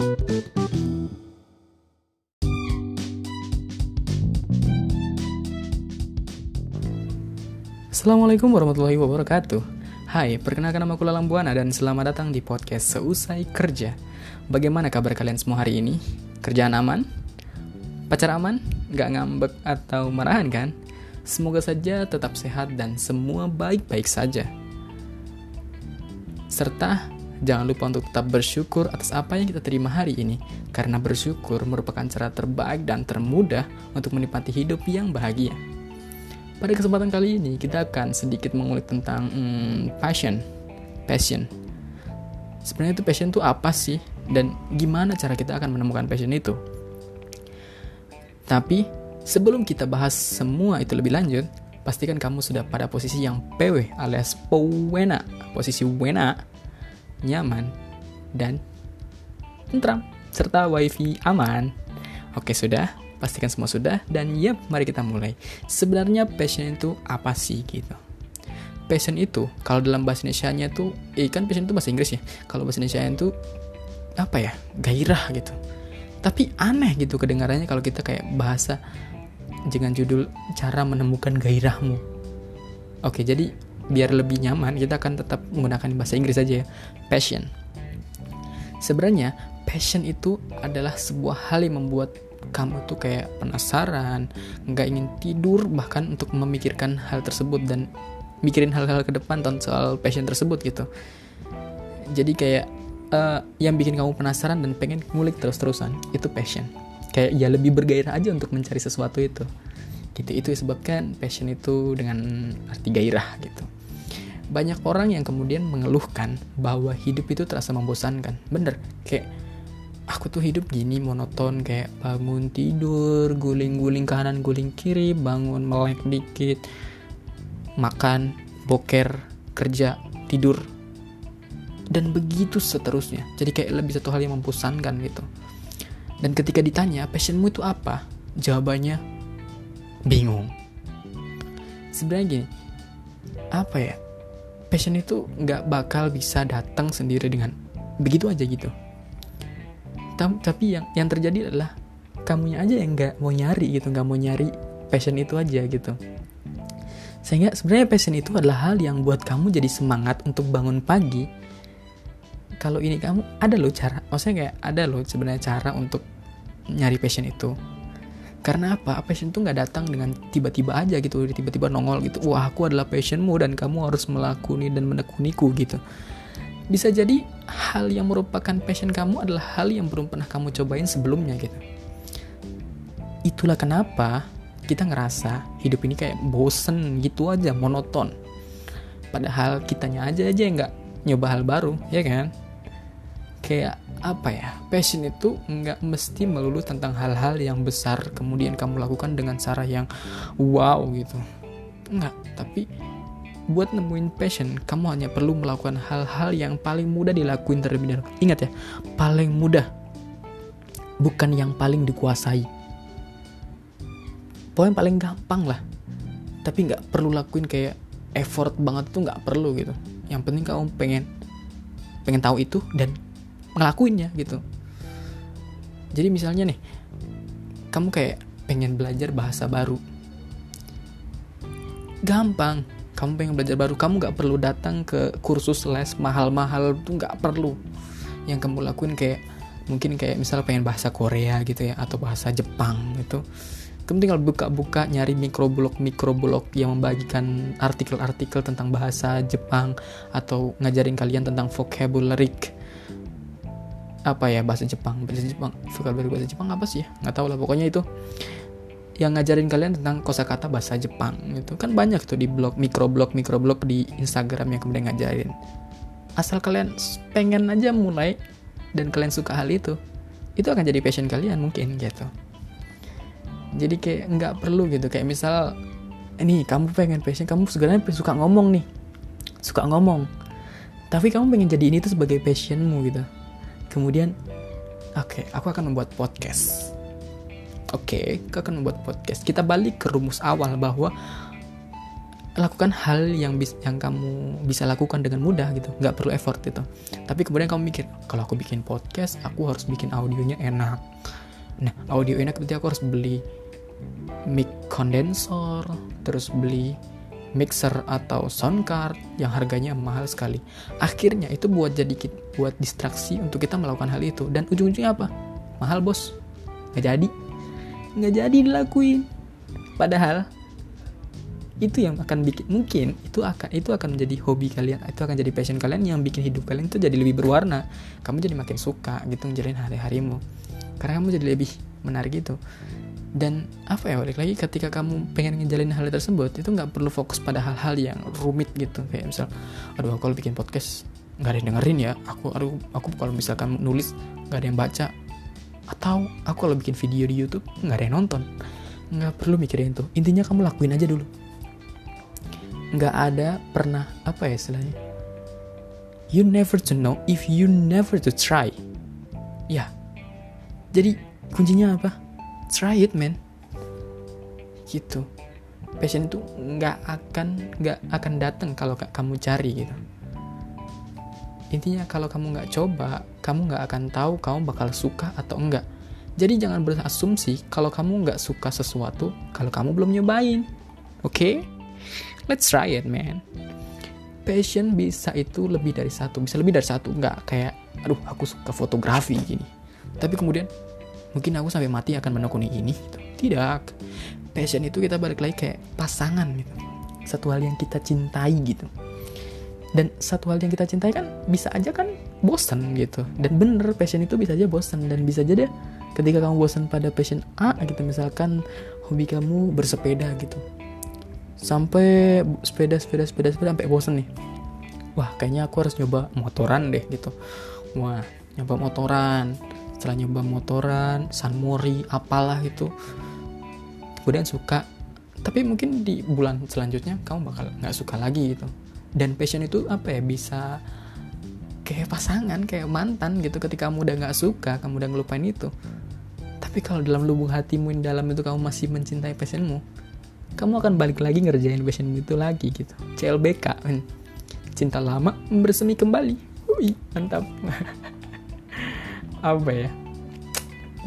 Assalamualaikum warahmatullahi wabarakatuh Hai, perkenalkan nama aku Lalang Buana dan selamat datang di podcast Seusai Kerja Bagaimana kabar kalian semua hari ini? Kerjaan aman? Pacar aman? Gak ngambek atau marahan kan? Semoga saja tetap sehat dan semua baik-baik saja Serta jangan lupa untuk tetap bersyukur atas apa yang kita terima hari ini Karena bersyukur merupakan cara terbaik dan termudah untuk menikmati hidup yang bahagia pada kesempatan kali ini kita akan sedikit mengulik tentang hmm, passion. Passion. Sebenarnya itu passion itu apa sih dan gimana cara kita akan menemukan passion itu? Tapi sebelum kita bahas semua itu lebih lanjut, pastikan kamu sudah pada posisi yang PW alias powena, posisi wena, nyaman dan tentram serta wifi aman. Oke sudah, Pastikan semua sudah dan yep, mari kita mulai. Sebenarnya passion itu apa sih gitu? Passion itu kalau dalam bahasa Indonesia-nya tuh, eh kan passion itu bahasa Inggris ya. Kalau bahasa Indonesia itu apa ya? Gairah gitu. Tapi aneh gitu kedengarannya kalau kita kayak bahasa dengan judul cara menemukan gairahmu. Oke, jadi biar lebih nyaman kita akan tetap menggunakan bahasa Inggris aja ya. Passion. Sebenarnya passion itu adalah sebuah hal yang membuat kamu tuh kayak penasaran, nggak ingin tidur bahkan untuk memikirkan hal tersebut dan mikirin hal-hal ke depan tentang soal passion tersebut gitu. Jadi kayak uh, yang bikin kamu penasaran dan pengen ngulik terus-terusan itu passion. Kayak ya lebih bergairah aja untuk mencari sesuatu itu. Gitu itu disebabkan passion itu dengan arti gairah gitu. Banyak orang yang kemudian mengeluhkan bahwa hidup itu terasa membosankan. Bener, kayak aku tuh hidup gini monoton kayak bangun tidur guling-guling kanan guling kiri bangun melek dikit makan boker kerja tidur. Dan begitu seterusnya. Jadi kayak lebih satu hal yang membosankan gitu. Dan ketika ditanya passionmu itu apa? Jawabannya bingung. Sebenarnya gini apa ya passion itu nggak bakal bisa datang sendiri dengan begitu aja gitu. Tapi yang yang terjadi adalah kamunya aja yang nggak mau nyari gitu nggak mau nyari passion itu aja gitu. Sehingga sebenarnya passion itu adalah hal yang buat kamu jadi semangat untuk bangun pagi. Kalau ini kamu ada loh cara maksudnya kayak ada loh sebenarnya cara untuk nyari passion itu karena apa passion itu nggak datang dengan tiba-tiba aja gitu tiba-tiba nongol gitu wah aku adalah passionmu dan kamu harus melakuni dan menekuniku gitu bisa jadi hal yang merupakan passion kamu adalah hal yang belum pernah kamu cobain sebelumnya gitu. Itulah kenapa kita ngerasa hidup ini kayak bosen gitu aja, monoton. Padahal kitanya aja aja yang nggak nyoba hal baru, ya kan? Kayak apa ya? Passion itu nggak mesti melulu tentang hal-hal yang besar kemudian kamu lakukan dengan cara yang wow gitu. Enggak, tapi buat nemuin passion, kamu hanya perlu melakukan hal-hal yang paling mudah dilakuin terlebih dahulu. Ingat ya, paling mudah, bukan yang paling dikuasai. Poin paling gampang lah, tapi nggak perlu lakuin kayak effort banget tuh nggak perlu gitu. Yang penting kamu pengen pengen tahu itu dan ngelakuinnya gitu. Jadi misalnya nih, kamu kayak pengen belajar bahasa baru, gampang kamu pengen belajar baru. Kamu nggak perlu datang ke kursus les mahal-mahal tuh nggak perlu. Yang kamu lakuin kayak mungkin kayak misal pengen bahasa Korea gitu ya atau bahasa Jepang gitu. Kamu tinggal buka-buka nyari mikroblog mikroblog yang membagikan artikel-artikel tentang bahasa Jepang atau ngajarin kalian tentang vocabulary apa ya bahasa Jepang bahasa Jepang vocabulary bahasa Jepang apa sih ya? Nggak tahu lah pokoknya itu yang ngajarin kalian tentang kosakata bahasa Jepang itu kan banyak tuh di blog mikroblog mikroblog di Instagram yang kemudian ngajarin. Asal kalian pengen aja mulai dan kalian suka hal itu itu akan jadi passion kalian mungkin gitu. Jadi kayak nggak perlu gitu kayak misal ini kamu pengen passion kamu sebenarnya suka ngomong nih suka ngomong tapi kamu pengen jadi ini tuh sebagai passionmu gitu kemudian oke okay, aku akan membuat podcast. Oke, okay, akan membuat podcast. Kita balik ke rumus awal bahwa lakukan hal yang bis, yang kamu bisa lakukan dengan mudah gitu. Nggak perlu effort itu. Tapi kemudian kamu mikir kalau aku bikin podcast aku harus bikin audionya enak. Nah audio enak berarti aku harus beli mic condenser terus beli mixer atau sound card yang harganya mahal sekali. Akhirnya itu buat jadi buat distraksi untuk kita melakukan hal itu dan ujung-ujungnya apa? Mahal bos, nggak jadi, nggak jadi dilakuin. Padahal itu yang akan bikin mungkin itu akan itu akan menjadi hobi kalian itu akan jadi passion kalian yang bikin hidup kalian itu jadi lebih berwarna kamu jadi makin suka gitu ngejalanin hari-harimu karena kamu jadi lebih menarik gitu dan apa ya balik lagi ketika kamu pengen ngejalin hal tersebut itu nggak perlu fokus pada hal-hal yang rumit gitu. Kayak misal aduh aku kalau bikin podcast nggak ada yang dengerin ya. Aku aduh aku kalau misalkan nulis nggak ada yang baca. Atau aku kalau bikin video di YouTube nggak ada yang nonton. Nggak perlu mikirin itu. Intinya kamu lakuin aja dulu. Nggak ada pernah apa ya istilahnya? You never to know if you never to try. Ya. Jadi kuncinya apa try it man. Gitu. Passion itu nggak akan nggak akan datang kalau kamu cari gitu. Intinya kalau kamu nggak coba kamu nggak akan tahu kamu bakal suka atau enggak jadi jangan berasumsi kalau kamu nggak suka sesuatu kalau kamu belum nyobain. Oke? Okay? let's try it man. Passion bisa itu lebih dari satu bisa lebih dari satu. Nggak kayak aduh aku suka fotografi gini. Tapi kemudian mungkin aku sampai mati akan menekuni ini gitu. tidak. Passion itu kita balik lagi kayak pasangan gitu. Satu hal yang kita cintai gitu. Dan satu hal yang kita cintai kan bisa aja kan bosan gitu. Dan bener passion itu bisa aja bosan dan bisa aja deh ketika kamu bosan pada passion A gitu misalkan hobi kamu bersepeda gitu. Sampai sepeda sepeda sepeda sepeda sampai bosen nih. Wah kayaknya aku harus nyoba motoran deh gitu. Wah nyoba motoran setelah nyoba motoran Sanmori apalah gitu kemudian suka. Tapi mungkin di bulan selanjutnya kamu bakal nggak suka lagi gitu. Dan passion itu apa ya? Bisa kayak pasangan kayak mantan gitu. Ketika kamu udah nggak suka kamu udah ngelupain itu. Tapi kalau dalam lubuk hatimu yang dalam itu kamu masih mencintai passionmu kamu akan balik lagi ngerjain passion itu lagi gitu. CLBK cinta lama bersemi kembali. Hui, mantap apa ya?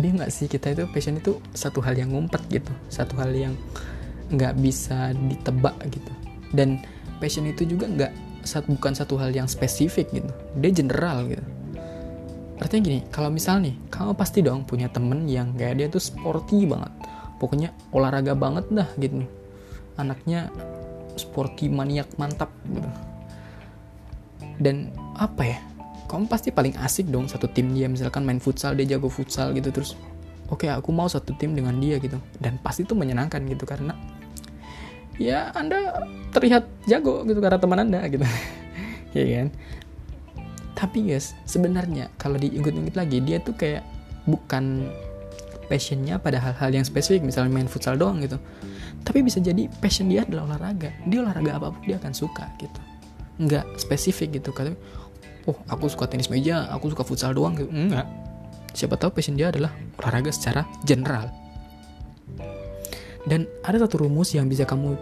Dia nggak sih kita itu passion itu satu hal yang ngumpet gitu. Satu hal yang nggak bisa ditebak gitu. Dan passion itu juga nggak bukan satu hal yang spesifik gitu. Dia general gitu. Artinya gini kalau misal nih kamu pasti dong punya temen yang kayak dia tuh sporty banget. Pokoknya olahraga banget dah gitu anaknya sporty maniak mantap gitu. Dan apa ya kamu pasti paling asik dong satu tim dia misalkan main futsal dia jago futsal gitu terus oke okay, aku mau satu tim dengan dia gitu. Dan pasti itu menyenangkan gitu karena ya anda terlihat jago gitu karena teman anda gitu. Ya kan? Tapi guys sebenarnya kalau diinget-inget lagi dia tuh kayak bukan passionnya pada hal-hal yang spesifik misalnya main futsal doang gitu. Tapi bisa jadi passion dia adalah olahraga. Dia olahraga apa pun dia akan suka gitu. Nggak spesifik gitu kan oh aku suka tenis meja aku suka futsal doang gitu enggak siapa tahu passion dia adalah olahraga secara general dan ada satu rumus yang bisa kamu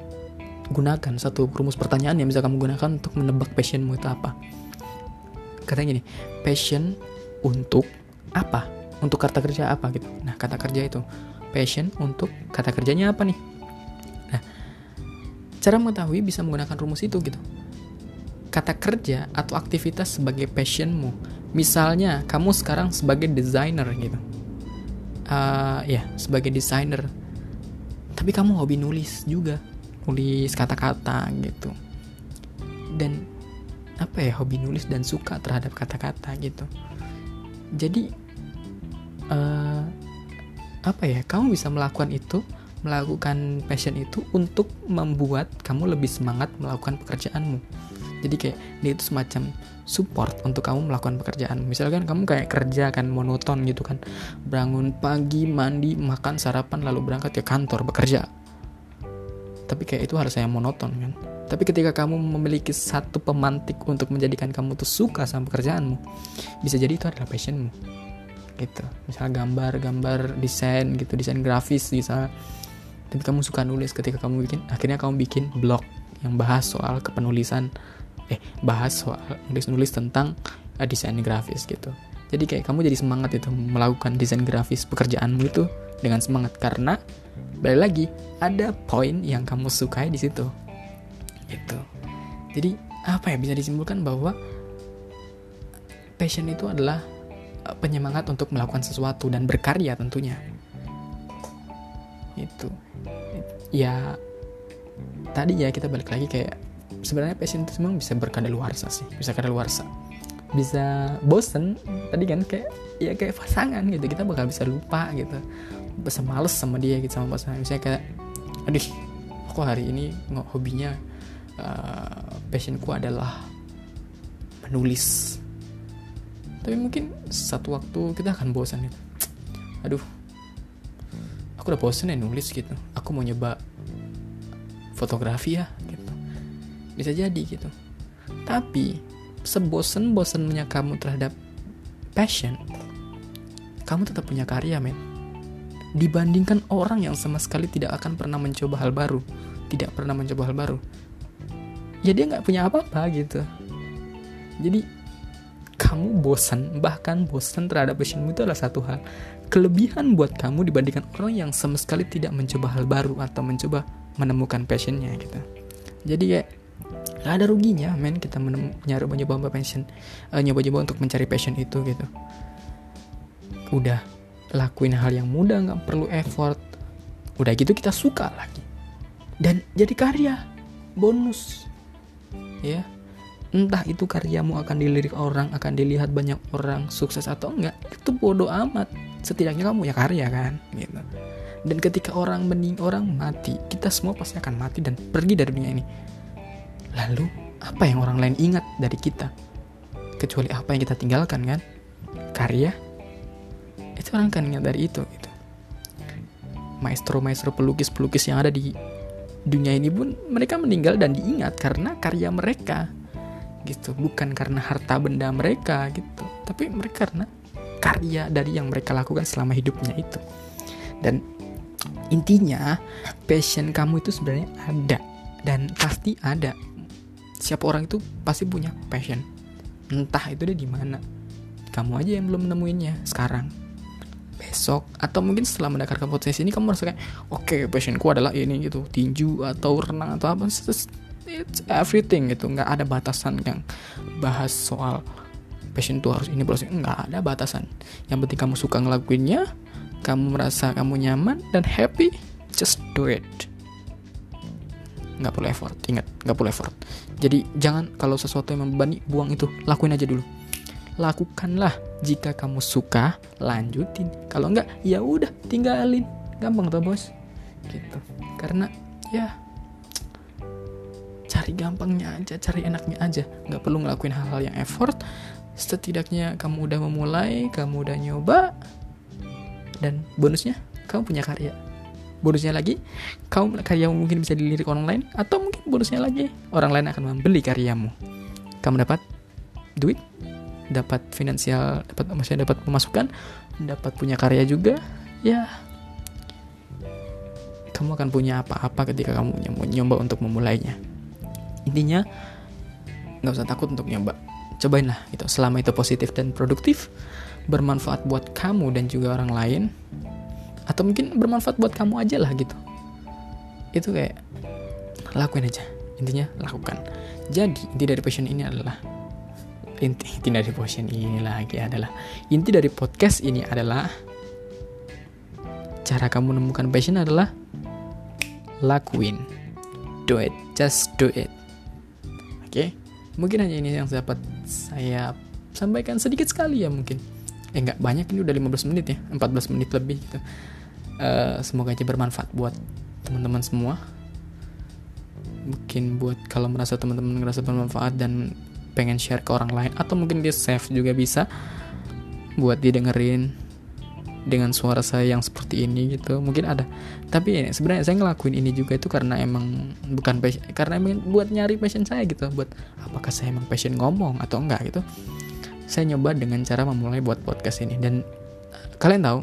gunakan satu rumus pertanyaan yang bisa kamu gunakan untuk menebak passionmu itu apa katanya gini passion untuk apa untuk kata kerja apa gitu. Nah, kata kerja itu passion untuk kata kerjanya apa nih? Nah, cara mengetahui bisa menggunakan rumus itu gitu. Kata kerja atau aktivitas sebagai passionmu. Misalnya, kamu sekarang sebagai desainer gitu. Uh, ya, sebagai desainer. Tapi kamu hobi nulis juga. Nulis kata-kata gitu. Dan apa ya, hobi nulis dan suka terhadap kata-kata gitu. Jadi uh, apa ya kamu bisa melakukan itu melakukan passion itu untuk membuat kamu lebih semangat melakukan pekerjaanmu jadi kayak dia itu semacam support untuk kamu melakukan pekerjaan. Misalkan kamu kayak kerja kan monoton gitu kan. Bangun pagi mandi makan sarapan lalu berangkat ke kantor bekerja. Tapi kayak itu harus saya monoton kan. Tapi ketika kamu memiliki satu pemantik untuk menjadikan kamu tuh suka sama pekerjaanmu bisa jadi itu adalah passionmu. Gitu. Misal gambar gambar desain gitu desain grafis bisa tapi kamu suka nulis ketika kamu bikin akhirnya kamu bikin blog yang bahas soal kepenulisan eh bahas soal nulis-nulis tentang uh, desain grafis gitu. Jadi kayak kamu jadi semangat itu melakukan desain grafis pekerjaanmu itu dengan semangat. Karena balik lagi ada poin yang kamu sukai di situ. Gitu. Jadi apa ya bisa disimpulkan bahwa passion itu adalah uh, penyemangat untuk melakukan sesuatu dan berkarya tentunya. Itu. Ya tadi ya kita balik lagi kayak sebenarnya passion itu memang bisa berkadaluarsa sih bisa kadaluarsa bisa bosen tadi kan kayak ya kayak pasangan gitu kita bakal bisa lupa gitu. Bisa males sama dia gitu sama pasangan. Misalnya kayak aduh aku hari ini hobinya uh, passionku adalah menulis. Tapi mungkin satu waktu kita akan bosan gitu aduh aku udah bosen ya nulis gitu. Aku mau nyoba fotografi ya bisa jadi gitu tapi sebosen-bosennya kamu terhadap passion, kamu tetap punya karya, men. Dibandingkan orang yang sama sekali tidak akan pernah mencoba hal baru, tidak pernah mencoba hal baru, ya dia nggak punya apa-apa gitu. Jadi kamu bosan, bahkan bosan terhadap passionmu itu adalah satu hal. Kelebihan buat kamu dibandingkan orang yang sama sekali tidak mencoba hal baru atau mencoba menemukan passionnya gitu. Jadi kayak nggak ada ruginya men. Kita nyari nyoba passion. Uh, nyoba-nyoba untuk mencari passion itu gitu. Udah lakuin hal yang mudah nggak perlu effort. Udah gitu kita suka lagi. Dan jadi karya. Bonus. Ya. Entah itu karyamu akan dilirik orang akan dilihat banyak orang sukses atau enggak itu bodoh amat. Setidaknya kamu ya karya kan? Gitu. Dan ketika orang mening orang mati kita semua pasti akan mati dan pergi dari dunia ini Lalu, apa yang orang lain ingat dari kita? Kecuali apa yang kita tinggalkan kan? Karya? Itu orang kan ingat dari itu gitu. Maestro-maestro pelukis-pelukis yang ada di dunia ini pun mereka meninggal dan diingat karena karya mereka gitu bukan karena harta benda mereka gitu tapi mereka karena karya dari yang mereka lakukan selama hidupnya itu dan intinya passion kamu itu sebenarnya ada dan pasti ada siapa orang itu pasti punya passion. Entah itu dia di mana. Kamu aja yang belum nemuinnya sekarang. Besok atau mungkin setelah mendengarkan podcast ini kamu merasa kayak oke okay, passionku adalah ini gitu. Tinju atau renang atau apa. It's everything gitu. Nggak ada batasan yang bahas soal passion itu harus ini proses. Nggak ada batasan. Yang penting kamu suka ngelakuinnya kamu merasa kamu nyaman dan happy just do it nggak perlu effort ingat nggak perlu effort. Jadi jangan kalau sesuatu yang membebani buang itu lakuin aja dulu. Lakukanlah jika kamu suka lanjutin. Kalau enggak ya udah tinggalin. Gampang tuh bos. Gitu. Karena ya cari gampangnya aja cari enaknya aja. Nggak perlu ngelakuin hal-hal yang effort. Setidaknya kamu udah memulai kamu udah nyoba dan bonusnya kamu punya karya bonusnya lagi kamu karyamu mungkin bisa dilirik orang lain atau mungkin bonusnya lagi orang lain akan membeli karyamu. Kamu dapat duit dapat finansial dapat maksudnya dapat pemasukan dapat punya karya juga ya. Kamu akan punya apa-apa ketika kamu nyoba untuk memulainya. Intinya nggak usah takut untuk nyoba. Cobain lah gitu. Selama itu positif dan produktif bermanfaat buat kamu dan juga orang lain atau mungkin bermanfaat buat kamu aja lah gitu. Itu kayak lakuin aja. Intinya lakukan. Jadi inti dari passion ini adalah inti, inti dari passion ini lagi adalah inti dari podcast ini adalah cara kamu menemukan passion adalah lakuin. Do it. Just do it. Oke? Okay? mungkin hanya ini yang dapat saya sampaikan sedikit sekali ya mungkin eh nggak banyak ini udah 15 menit ya 14 menit lebih gitu. Uh, semoga aja bermanfaat buat teman-teman semua. Mungkin buat kalau merasa teman-teman ngerasa bermanfaat dan pengen share ke orang lain atau mungkin dia save juga bisa buat didengerin dengan suara saya yang seperti ini gitu. Mungkin ada. Tapi ya, sebenarnya saya ngelakuin ini juga itu karena emang bukan passion karena emang buat nyari passion saya gitu buat apakah saya emang passion ngomong atau enggak gitu saya nyoba dengan cara memulai buat podcast ini dan kalian tahu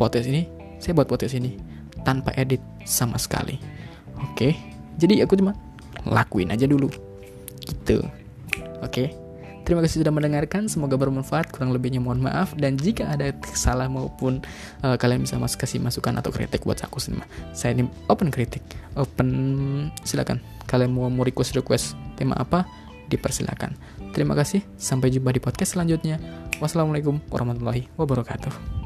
podcast ini saya buat podcast ini tanpa edit sama sekali. Oke, jadi aku cuma lakuin aja dulu gitu oke Terima kasih sudah mendengarkan, semoga bermanfaat. Kurang lebihnya mohon maaf dan jika ada salah maupun uh, kalian bisa mas kasih masukan atau kritik buat aku sendiri. Saya ini open kritik, open silakan. Kalian mau mau request request tema apa? Dipersilakan. Terima kasih, sampai jumpa di podcast selanjutnya. Wassalamualaikum warahmatullahi wabarakatuh.